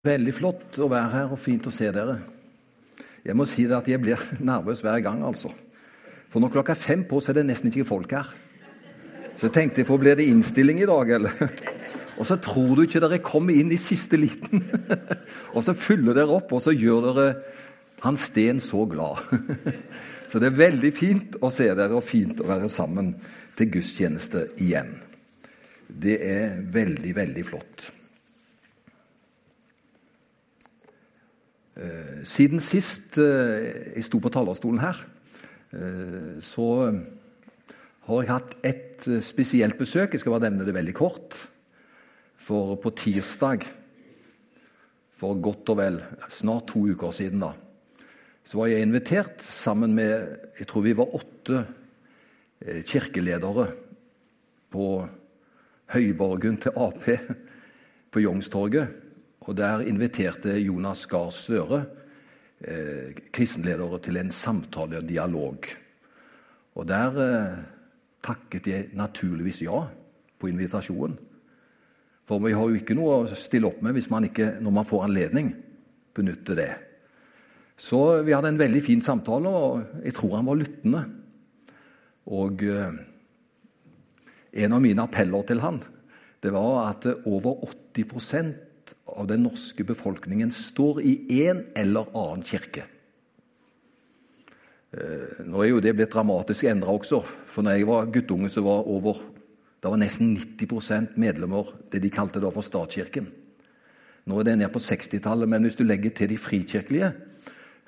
Veldig flott å være her og fint å se dere. Jeg må si det at jeg blir nervøs hver gang, altså. For når klokka er fem på, så er det nesten ikke folk her. Så jeg tenkte på blir det innstilling i dag, eller? Og så tror du ikke dere kommer inn i siste liten. og så fyller dere opp, og så gjør dere Hans Sten så glad. så det er veldig fint å se dere, og fint å være sammen til gudstjeneste igjen. Det er veldig, veldig flott. Siden sist eh, jeg sto på talerstolen her, eh, så har jeg hatt et spesielt besøk. Jeg skal bare nevne det veldig kort. For på tirsdag for godt og vel snart to uker siden, da, så var jeg invitert sammen med Jeg tror vi var åtte kirkeledere på høyborgen til Ap på Youngstorget og Der inviterte Jonas Gahr Støre eh, kristenledere til en samtale og dialog. Og Der eh, takket jeg naturligvis ja på invitasjonen. For vi har jo ikke noe å stille opp med hvis man ikke, når man får anledning, benytter det. Så vi hadde en veldig fin samtale, og jeg tror han var lyttende. Og eh, en av mine appeller til han, det var at over 80 av den norske befolkningen står i en eller annen kirke. Eh, nå er jo det blitt dramatisk endra også. For når jeg var guttunge, så var over det var nesten 90% medlemmer det de kalte da for statskirken. Nå er det ned på 60-tallet, men hvis du legger til de frikirkelige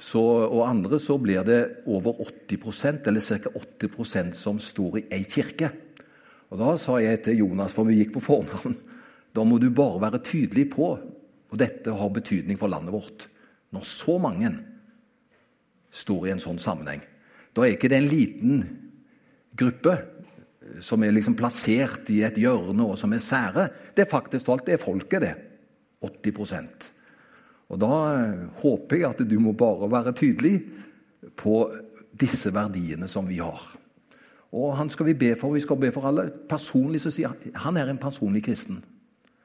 så, og andre, så blir det over 80% eller ca. 80% som står i ei kirke. Og Da sa jeg til Jonas, for vi gikk på fornavn da må du bare være tydelig på, og dette har betydning for landet vårt, når så mange står i en sånn sammenheng. Da er ikke det en liten gruppe som er liksom plassert i et hjørne og som er sære. Det er faktisk alt det er folket, det. 80 Og Da eh, håper jeg at du må bare være tydelig på disse verdiene som vi har. Og han skal vi be for, vi skal be for alle. Personlig så sier han han er en personlig kristen.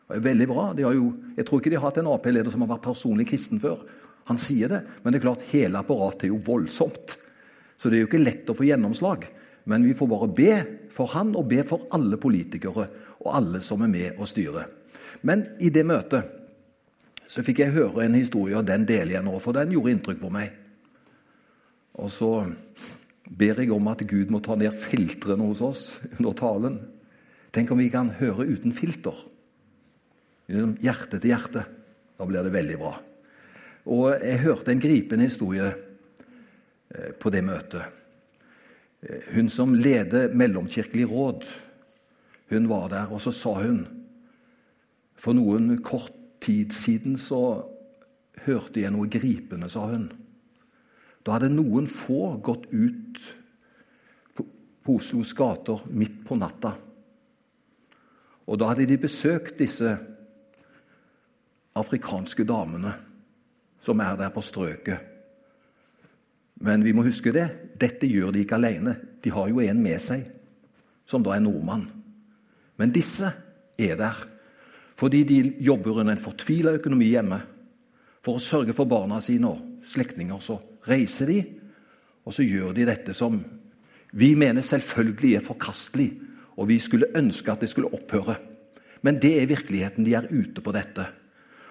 Det er veldig bra. Jo, jeg tror ikke de har hatt en Ap-leder som har vært personlig kristen før. Han sier det, men det er klart hele apparatet er jo voldsomt. Så det er jo ikke lett å få gjennomslag. Men vi får bare be for han og be for alle politikere og alle som er med og styrer. Men i det møtet så fikk jeg høre en historie, og den deler jeg nå, for den gjorde inntrykk på meg. Og så ber jeg om at Gud må ta ned filtrene hos oss under talen. Tenk om vi kan høre uten filter. Liksom hjerte til hjerte. Da blir det veldig bra. Og Jeg hørte en gripende historie eh, på det møtet. Eh, hun som leder Mellomkirkelig råd, hun var der, og så sa hun For noen kort tid siden så hørte jeg noe gripende, sa hun. Da hadde noen få gått ut på Oslos gater midt på natta. Og da hadde de besøkt disse afrikanske damene som er der på strøket. Men vi må huske det. Dette gjør de ikke alene. De har jo en med seg, som da er nordmann. Men disse er der fordi de jobber under en fortvila økonomi hjemme. For å sørge for barna sine og slektninger. Så reiser de, og så gjør de dette som vi mener selvfølgelig er forkastelig, og vi skulle ønske at det skulle opphøre. Men det er virkeligheten. De er ute på dette.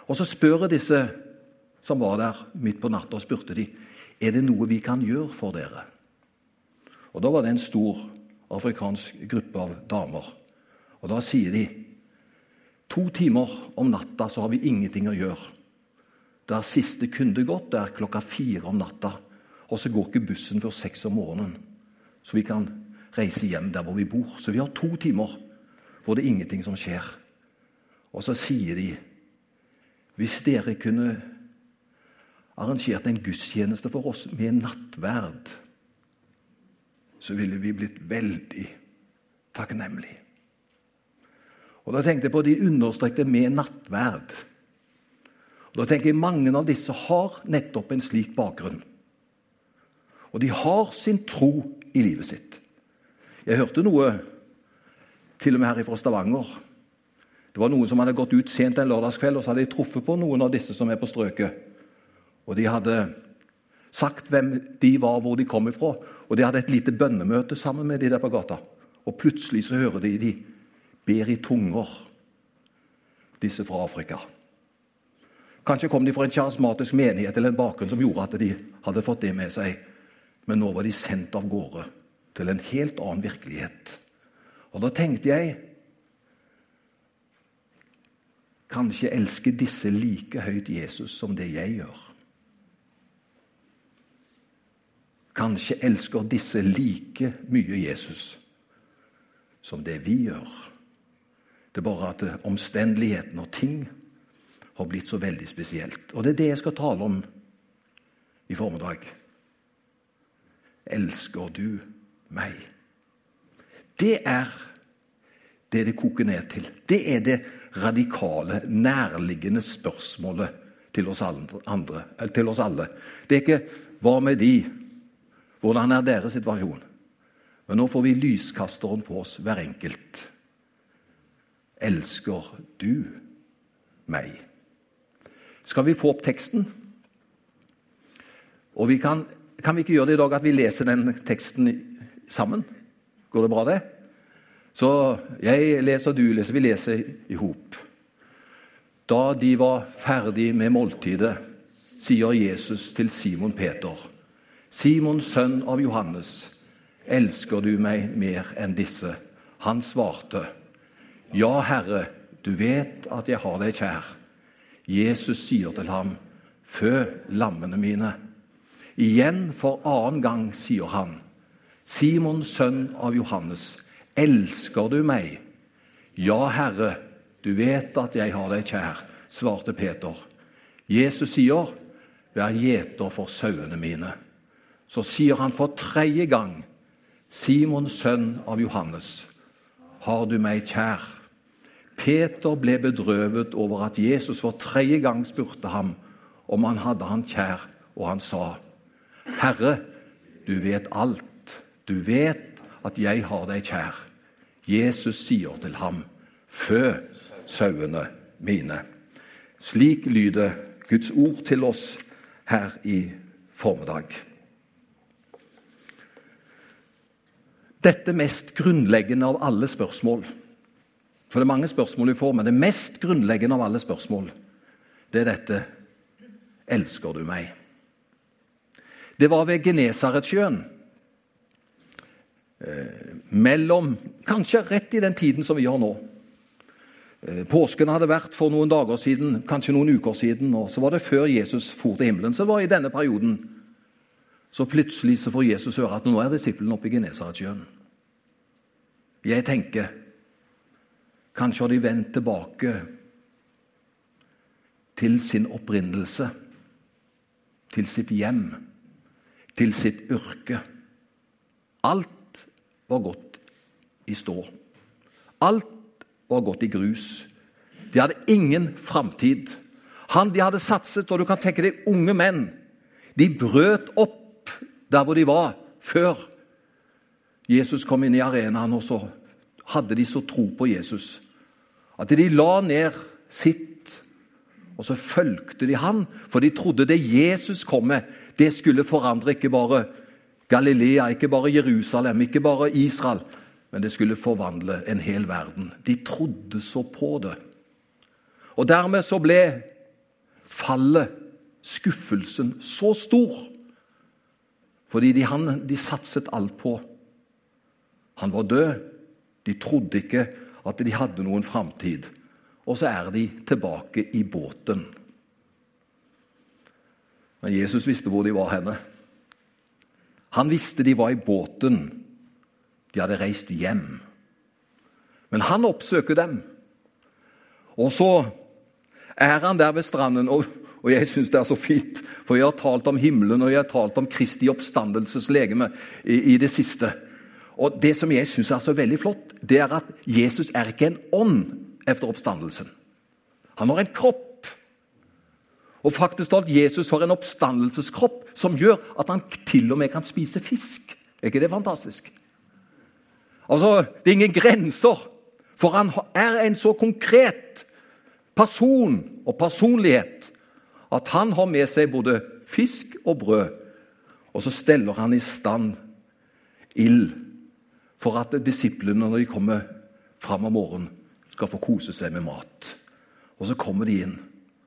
Og så spør jeg disse som var der midt på natta, og spurte de, er det noe vi kan gjøre for dere. Og Da var det en stor afrikansk gruppe av damer. Og Da sier de to timer om natta så har vi ingenting å gjøre. Da er siste kunde gått, det er klokka fire om natta. Og så går ikke bussen før seks om morgenen. Så vi kan reise hjem der hvor vi bor. Så vi har to timer hvor det er ingenting som skjer. Og så sier de hvis dere kunne arrangert en gudstjeneste for oss med nattverd, så ville vi blitt veldig takknemlige. Og Da tenkte jeg på de understrekte 'med nattverd'. Og Da tenker jeg Mange av disse har nettopp en slik bakgrunn. Og de har sin tro i livet sitt. Jeg hørte noe til og med her fra Stavanger Det var noen som hadde gått ut sent en lørdagskveld, og så hadde de truffet på noen av disse som er på strøket. Og de hadde sagt hvem de var, hvor de kom ifra. Og de hadde et lite bønnemøte sammen med de der på gata. Og plutselig så hører de de ber i tunger, disse fra Afrika. Kanskje kom de fra en charismatisk menighet eller en bakgrunn som gjorde at de hadde fått det med seg. Men nå var de sendt av gårde til en helt annen virkelighet. Og da tenkte jeg Kanskje elsker disse like høyt Jesus som det jeg gjør. Kanskje elsker disse like mye Jesus som det vi gjør. Det er bare at omstendighetene og ting har blitt så veldig spesielt. Og det er det jeg skal tale om i formiddag. Elsker du meg? Det er det det koker ned til. Det er det radikale, nærliggende spørsmålet til oss, andre, til oss alle. Det er ikke 'hva med de', hvordan er deres situasjon? Men nå får vi lyskasteren på oss, hver enkelt. Elsker du meg? Skal vi få opp teksten? Og vi kan, kan vi ikke gjøre det i dag at vi leser den teksten sammen? Går det bra, det? Så jeg leser, du leser. Vi leser i hop. Da de var ferdig med måltidet, sier Jesus til Simon Peter, Simon, sønn av Johannes, elsker du meg mer enn disse? Han svarte, Ja, Herre, du vet at jeg har deg kjær. Jesus sier til ham, Fø lammene mine. Igjen for annen gang sier han, Simon, sønn av Johannes, Elsker du meg? Ja, Herre, du vet at jeg har deg kjær, svarte Peter. Jesus sier, vær gjeter for sauene mine. Så sier han for tredje gang, Simons sønn av Johannes, har du meg kjær? Peter ble bedrøvet over at Jesus for tredje gang spurte ham om han hadde han kjær, og han sa, Herre, du vet alt, du vet at jeg har deg kjær. Jesus sier til ham, Fø sauene mine. Slik lyder Guds ord til oss her i formiddag. Dette mest grunnleggende av alle spørsmål For det er mange spørsmål vi får, men det mest grunnleggende av alle spørsmål, det er dette Elsker du meg? Det var ved Genesaretsjøen mellom Kanskje rett i den tiden som vi har nå. Eh, påsken hadde vært for noen dager siden, kanskje noen uker siden. og Så var det før Jesus for til himmelen. Så det var i denne perioden. Så plutselig så får Jesus høre at nå er disiplene oppe i Genesaretsjøen. Jeg tenker kanskje har de vendt tilbake til sin opprinnelse, til sitt hjem, til sitt yrke. Alt var gått i stå. Alt var gått i grus. De hadde ingen framtid. Han de hadde satset, og du kan tenke deg unge menn, de brøt opp der hvor de var før Jesus kom inn i arenaen, og så hadde de så tro på Jesus at de la ned sitt, og så fulgte de han, for de trodde det Jesus kom med, det skulle forandre ikke bare Galilea, ikke bare Jerusalem, ikke bare Israel, men det skulle forvandle en hel verden. De trodde så på det. Og dermed så ble fallet, skuffelsen, så stor. Fordi de, han, de satset alt på. Han var død. De trodde ikke at de hadde noen framtid. Og så er de tilbake i båten. Men Jesus visste hvor de var henne. Han visste de var i båten. De hadde reist hjem. Men han oppsøker dem. Og så er han der ved stranden, og, og jeg syns det er så fint. For jeg har talt om himmelen og jeg har talt om Kristi oppstandelseslegeme i, i det siste. Og Det som jeg syns er så veldig flott, det er at Jesus er ikke en ånd etter oppstandelsen. Han har en kropp. Og faktisk talt, Jesus har en oppstandelseskropp som gjør at han til og med kan spise fisk. Er ikke det fantastisk? Altså, Det er ingen grenser For han er en så konkret person og personlighet at han har med seg både fisk og brød. Og så steller han i stand ild for at disiplene, når de kommer fram om morgenen, skal få kose seg med mat. Og så kommer de inn,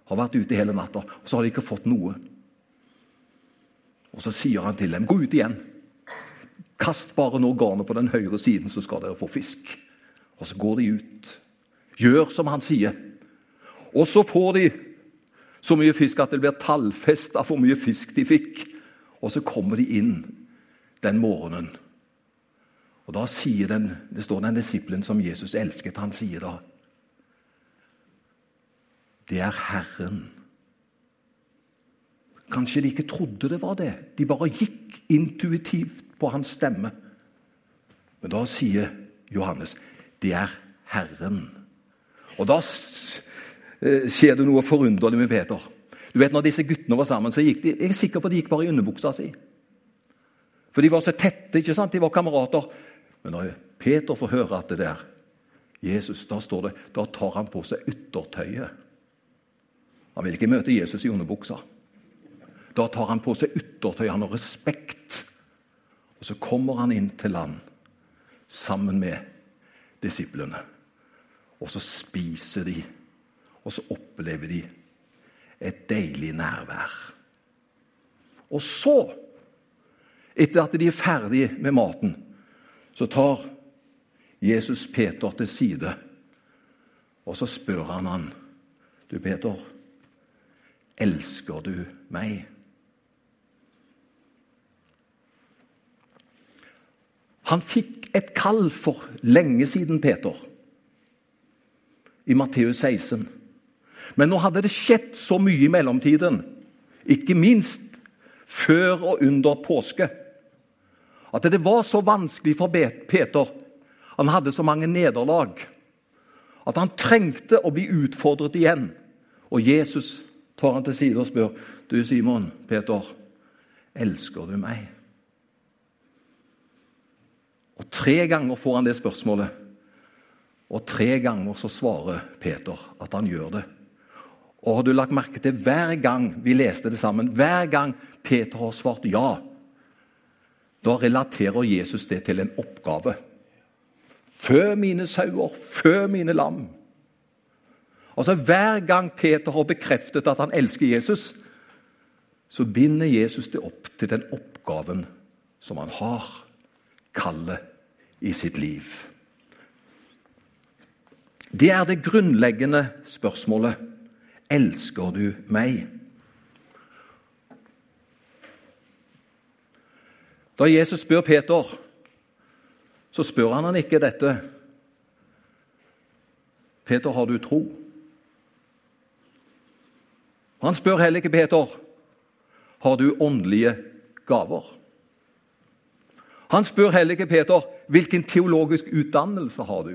har vært ute hele natta, og så har de ikke fått noe. Og så sier han til dem, 'Gå ut igjen.' 'Kast bare nå garnet på den høyre siden, så skal dere få fisk.' Og så går de ut. Gjør som han sier. Og så får de så mye fisk at det blir tallfesta hvor mye fisk de fikk. Og så kommer de inn den morgenen. Og da sier den, Det står den disippelen som Jesus elsket, han sier da Det er Herren. Kanskje de ikke trodde det var det. De bare gikk intuitivt på hans stemme. Men da sier Johannes det er Herren. Og da eh, skjer det noe forunderlig med Peter. Du vet, når disse guttene var sammen, så gikk de jeg er sikker på at de gikk bare i underbuksa si. For de var så tette, ikke sant? de var kamerater. Men når Peter får høre at det der Jesus, da står det, da tar han på seg yttertøyet. Han vil ikke møte Jesus i underbuksa. Da tar han på seg yttertøyene har respekt. Og så kommer han inn til land sammen med disiplene. Og så spiser de, og så opplever de et deilig nærvær. Og så, etter at de er ferdige med maten, så tar Jesus Peter til side, og så spør han han, Du, Peter, elsker du meg? Han fikk et kall for lenge siden, Peter, i Matteus 16. Men nå hadde det skjedd så mye i mellomtiden, ikke minst før og under påske, at det var så vanskelig for Peter Han hadde så mange nederlag at han trengte å bli utfordret igjen. Og Jesus tar han til side og spør, 'Du Simon, Peter, elsker du meg?' Og Tre ganger får han det spørsmålet. Og tre ganger så svarer Peter at han gjør det. Og har du lagt merke til hver gang vi leste det sammen, hver gang Peter har svart ja, da relaterer Jesus det til en oppgave. Fø mine sauer, fø mine lam. Altså Hver gang Peter har bekreftet at han elsker Jesus, så binder Jesus det opp til den oppgaven som han har kallet i sitt liv? Det er det grunnleggende spørsmålet. Elsker du meg? Da Jesus spør Peter, så spør han han ikke dette. Peter, har du tro? Han spør heller ikke Peter, har du åndelige gaver? Han spør heller ikke Peter hvilken teologisk utdannelse har du.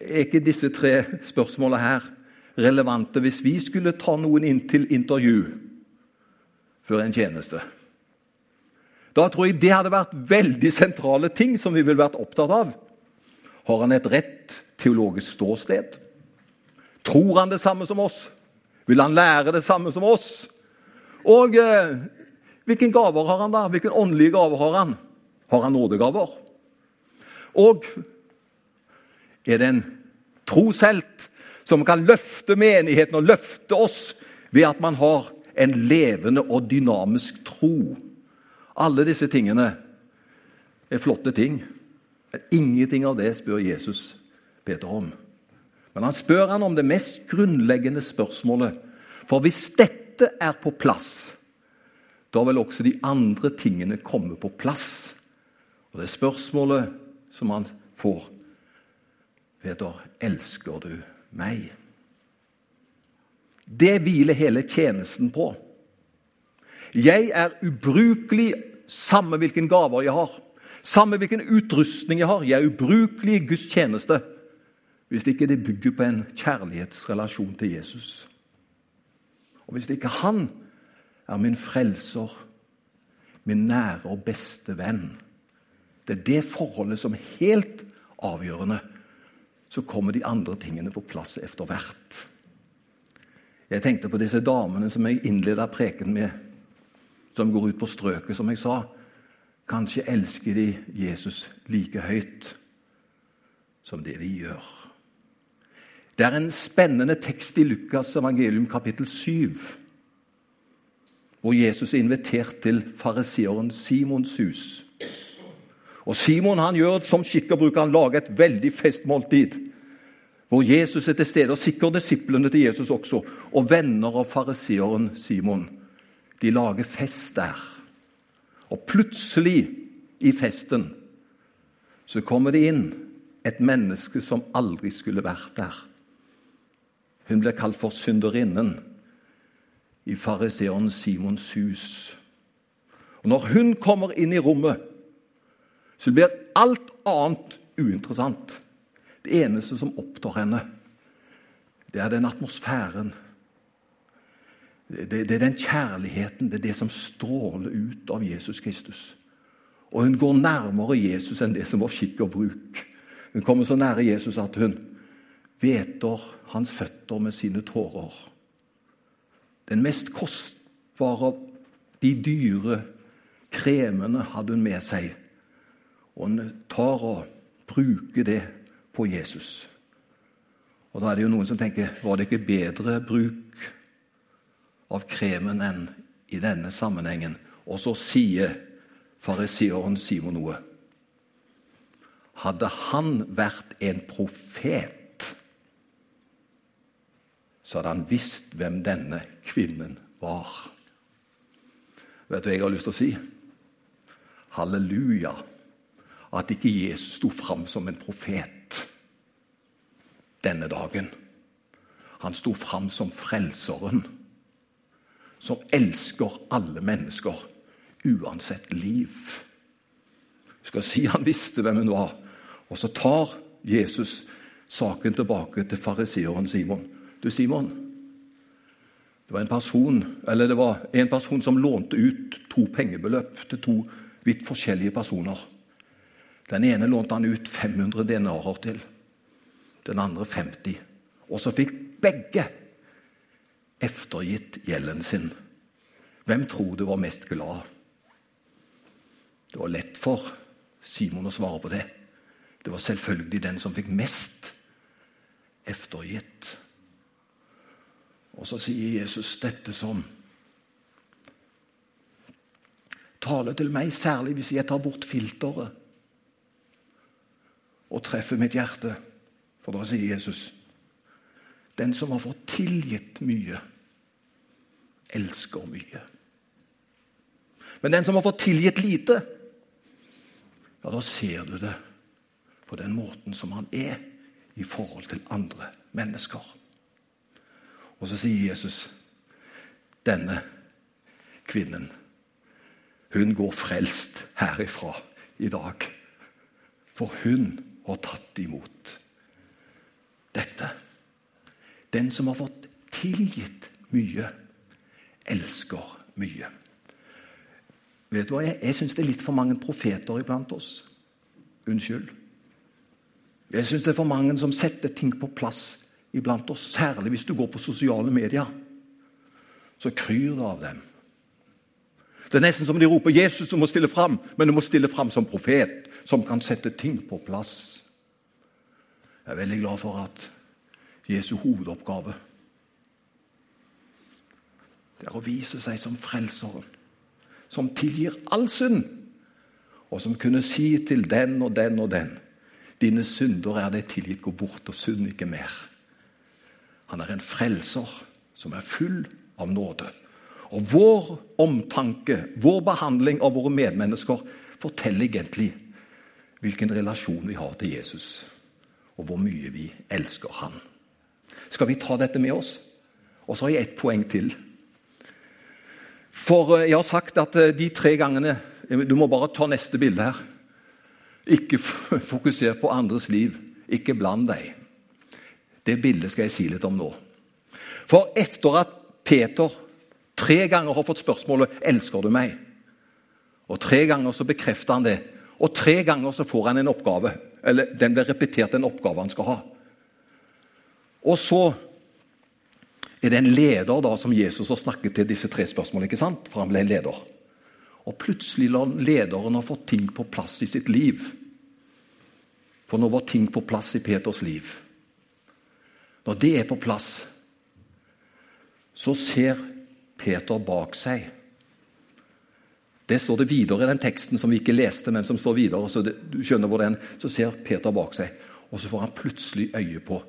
Er ikke disse tre spørsmålene her relevante hvis vi skulle ta noen inn til intervju før en tjeneste? Da tror jeg det hadde vært veldig sentrale ting som vi ville vært opptatt av. Har han et rett teologisk ståsted? Tror han det samme som oss? Vil han lære det samme som oss? Og eh, Hvilke gaver har han da? Hvilke åndelige gaver har han? Har han nådegaver? Og er det en troshelt som kan løfte menigheten og løfte oss ved at man har en levende og dynamisk tro? Alle disse tingene er flotte ting. Ingenting av det spør Jesus Peter om. Men han spør han om det mest grunnleggende spørsmålet. For hvis dette er på plass, da vil også de andre tingene komme på plass. Og det spørsmålet som han får. Peter, elsker du meg? Det hviler hele tjenesten på. Jeg er ubrukelig samme hvilken gaver jeg har, samme hvilken utrustning jeg har. Jeg er ubrukelig i Guds tjeneste hvis ikke det bygger på en kjærlighetsrelasjon til Jesus. Og hvis ikke han er min frelser, min nære og beste venn. Det er det forholdet som er helt avgjørende, så kommer de andre tingene på plass etter hvert. Jeg tenkte på disse damene som jeg innleda preken med, som går ut på strøket, som jeg sa. Kanskje elsker de Jesus like høyt som det vi gjør. Det er en spennende tekst i Lukas evangelium kapittel 7, hvor Jesus er invitert til fariseeren Simons hus. Og Simon han gjør som skikk og bruk. Han lager et veldig festmåltid hvor Jesus er til stede, og sikkert disiplene til Jesus også. Og venner av fariseeren Simon. De lager fest der. Og plutselig, i festen, så kommer det inn et menneske som aldri skulle vært der. Hun ble kalt for synderinnen i fariseeren Simons hus. Og Når hun kommer inn i rommet, så blir alt annet uinteressant. Det eneste som opptar henne, det er den atmosfæren. Det, det, er den kjærligheten, det er det som stråler ut av Jesus Kristus. Og hun går nærmere Jesus enn det som var skikk og bruk. Hun kommer så nære Jesus at hun hveter hans føtter med sine tårer. Den mest kostbare, de dyre kremene hadde hun med seg. Og hun tar og bruker det på Jesus. Og Da er det jo noen som tenker var det ikke bedre bruk av kremen enn i denne sammenhengen? Og så sier fariseeren Simon noe. Hadde han vært en profet, så hadde han visst hvem denne kvinnen var. Vet du hva jeg har lyst til å si? Halleluja at ikke Jesus sto fram som en profet denne dagen. Han sto fram som frelseren, som elsker alle mennesker, uansett liv. Jeg skal si han visste hvem hun var. Og så tar Jesus saken tilbake til fariseeren Simon. Du, Simon, det var en person, eller det var en person som lånte ut to pengebeløp til to vidt forskjellige personer. Den ene lånte han ut 500 denarer til, den andre 50. Og så fikk begge eftergitt gjelden sin. Hvem tror du var mest glad? Det var lett for Simon å svare på det. Det var selvfølgelig den som fikk mest eftergitt. Og så sier Jesus dette som Tale til meg, særlig hvis jeg tar bort filteret og treffer mitt hjerte. For da sier Jesus den som har fått tilgitt mye, elsker mye. Men den som har fått tilgitt lite, ja, da ser du det på den måten som han er i forhold til andre mennesker. Og så sier Jesus denne kvinnen, hun går frelst herifra i dag. For hun har tatt imot dette. Den som har fått tilgitt mye, elsker mye. Vet du hva? Jeg, jeg syns det er litt for mange profeter iblant oss. Unnskyld. Jeg syns det er for mange som setter ting på plass iblant oss. Særlig hvis du går på sosiale medier. Så kryr det av dem. Det er nesten som de roper 'Jesus, du må stille fram', men du må stille fram som profet, som kan sette ting på plass. Jeg er veldig glad for at Jesu hovedoppgave det er å vise seg som frelseren, som tilgir all synd, og som kunne si til den og den og den Dine synder er deg tilgitt, gå bort og synd ikke mer. Han er en frelser som er full av nåde. Og vår omtanke, vår behandling av våre medmennesker, forteller egentlig hvilken relasjon vi har til Jesus, og hvor mye vi elsker han. Skal vi ta dette med oss? Og så har jeg ett poeng til. For eh, jeg har sagt at eh, de tre gangene Du må bare ta neste bilde her. Ikke fokuser på andres liv. Ikke bland deg. Det bildet skal jeg si litt om nå. For etter at Peter Tre ganger har fått spørsmålet 'Elsker du meg?' Og Tre ganger så bekrefter han det. Og tre ganger så får han en oppgave. eller den blir repetert, den oppgave han skal ha. Og så er det en leder da som Jesus har snakket til disse tre spørsmålene, ikke sant? for han ble en leder. Og plutselig la lederen ha fått ting på plass i sitt liv. For nå var ting på plass i Peters liv. Når det er på plass, så ser Peter bak seg. Det står det videre i den teksten som vi ikke leste, men som står videre. så det, du skjønner hvor den, Så ser Peter bak seg, og så får han plutselig øye på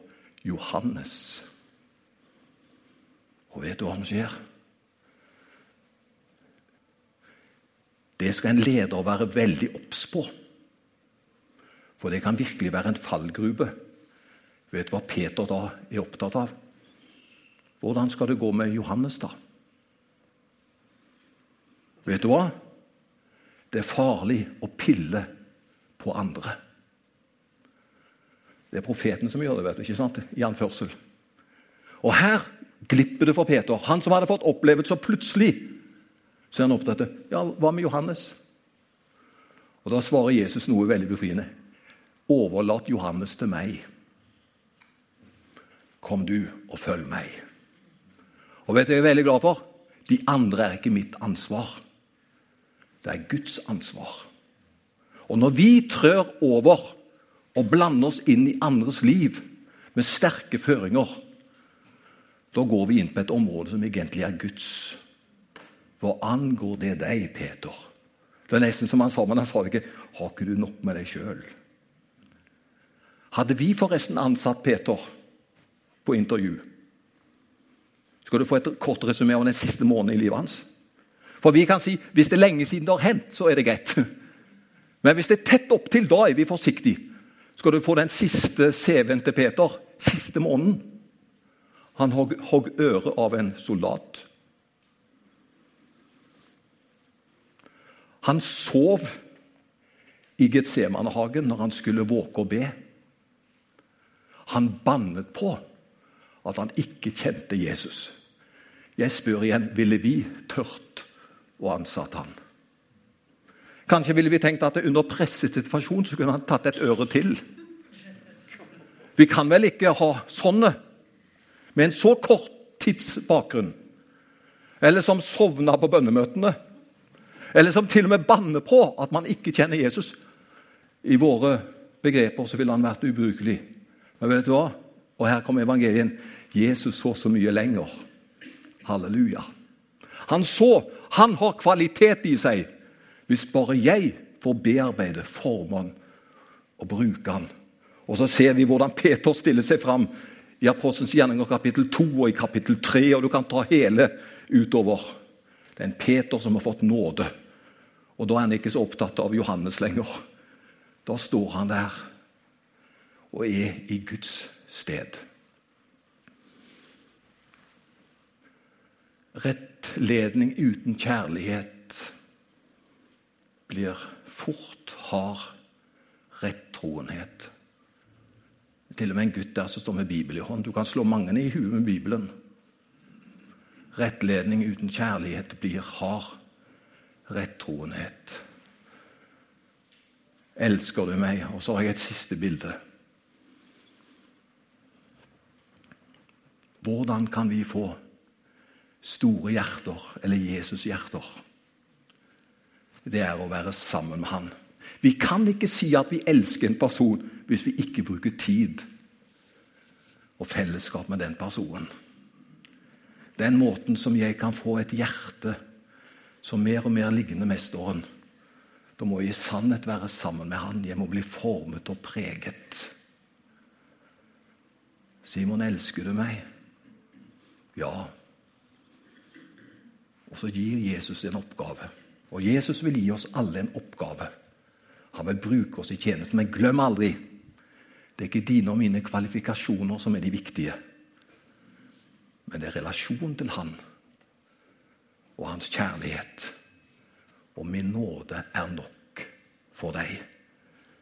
Johannes. Og vet du hva som skjer? Det skal en leder være veldig obs på. For det kan virkelig være en fallgruve. Vet du hva Peter da er opptatt av? Hvordan skal det gå med Johannes, da? Vet du hva? Det er farlig å pille på andre. Det er profeten som gjør det, vet du, ikke sant? i anførsel. Og her glipper det for Peter. Han som hadde fått oppleve så plutselig så er han opptatt av ja, hva med Johannes? Og Da svarer Jesus noe veldig befriende. Overlat Johannes til meg. Kom du og følg meg. Og vet du, Jeg er veldig glad for de andre er ikke mitt ansvar. Det er Guds ansvar. Og når vi trør over og blander oss inn i andres liv med sterke føringer, da går vi inn på et område som egentlig er Guds. Hva angår det deg, Peter? Det er nesten som han sa, men han sa ikke 'Har ikke du nok med deg sjøl'? Hadde vi forresten ansatt Peter på intervju Skal du få et kort resymé av den siste måneden i livet hans? For vi kan si hvis det er lenge siden det har hendt, så er det greit. Men hvis det er tett opptil, da er vi forsiktige. Skal du få den siste CV-en til Peter siste måneden? Han hogg øret av en soldat. Han sov i Getsemanehagen når han skulle våke og be. Han bannet på at han ikke kjente Jesus. Jeg spør igjen ville vi tørt å ansette han. Kanskje ville vi tenkt at under pressesituasjon så kunne han tatt et øre til. Vi kan vel ikke ha sånne med en så kort tidsbakgrunn. Eller som sovna på bønnemøtene. Eller som til og med banner på at man ikke kjenner Jesus. I våre begreper så ville han vært ubrukelig. Men vet du hva? Og her kommer evangelien. Jesus så så mye lenger. Halleluja. Han så han har kvalitet i seg. Hvis bare jeg får bearbeide, forme han og bruke han. Og Så ser vi hvordan Peter stiller seg fram i Apostelens gjerninger kapittel 2 og i kapittel 3. Og du kan ta hele utover. Det er en Peter som har fått nåde. Og da er han ikke så opptatt av Johannes lenger. Da står han der og er i Guds sted. Rettledning uten kjærlighet blir fort hard rettroenhet. Til og med en gutt der som står med Bibel i hånd. Du kan slå mange i huet med Bibelen. Rettledning uten kjærlighet blir hard rettroenhet. Elsker du meg? Og så har jeg et siste bilde. Hvordan kan vi få store hjerter, eller Jesus-hjerter, det er å være sammen med han. Vi kan ikke si at vi elsker en person hvis vi ikke bruker tid og fellesskap med den personen. Den måten som jeg kan få et hjerte som mer og mer liggende mesteren. Da må jeg i sannhet være sammen med han. Jeg må bli formet og preget. Simon, elsker du meg? Ja. Og så gir Jesus en oppgave. Og Jesus vil gi oss alle en oppgave. Han vil bruke oss i tjenesten. Men glem aldri det er ikke dine og mine kvalifikasjoner som er de viktige. Men det er relasjonen til Han og Hans kjærlighet. Og min nåde er nok for deg.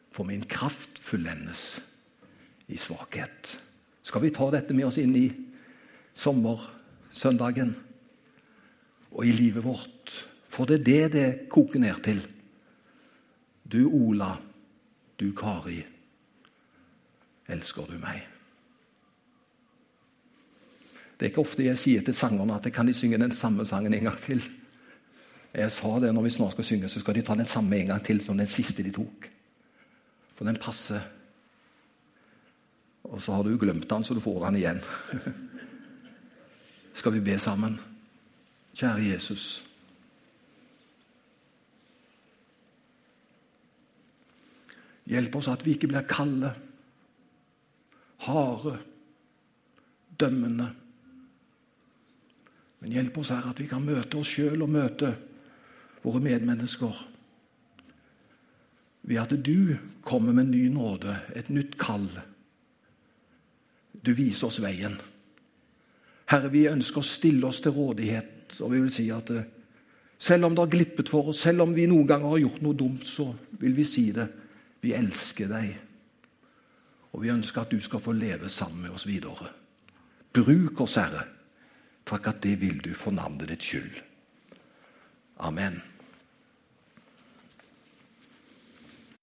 For min kraft fullendes i svakhet. Skal vi ta dette med oss inn i sommersøndagen? og i livet vårt. For det er det det koker ned til. Du Ola, du Kari, elsker du meg? Det er ikke ofte jeg sier til sangerne at kan de synge den samme sangen en gang til. Jeg sa det når vi snart skal synge, så skal de ta den samme en gang til som den siste de tok. For den passer. Og så har du glemt den, så du får den igjen. skal vi be sammen? Kjære Jesus. Hjelp oss at vi ikke blir kalde, harde, dømmende. Men hjelp oss, her at vi kan møte oss sjøl og møte våre medmennesker ved at du kommer med ny nåde, et nytt kall. Du viser oss veien. Herre, vi ønsker å stille oss til rådighet, og vi vil si at eh, selv om det har glippet for oss, selv om vi noen ganger har gjort noe dumt, så vil vi si det. Vi elsker deg, og vi ønsker at du skal få leve sammen med oss videre. Bruk oss, Herre. Takk at det vil du for navnet ditt skyld. Amen.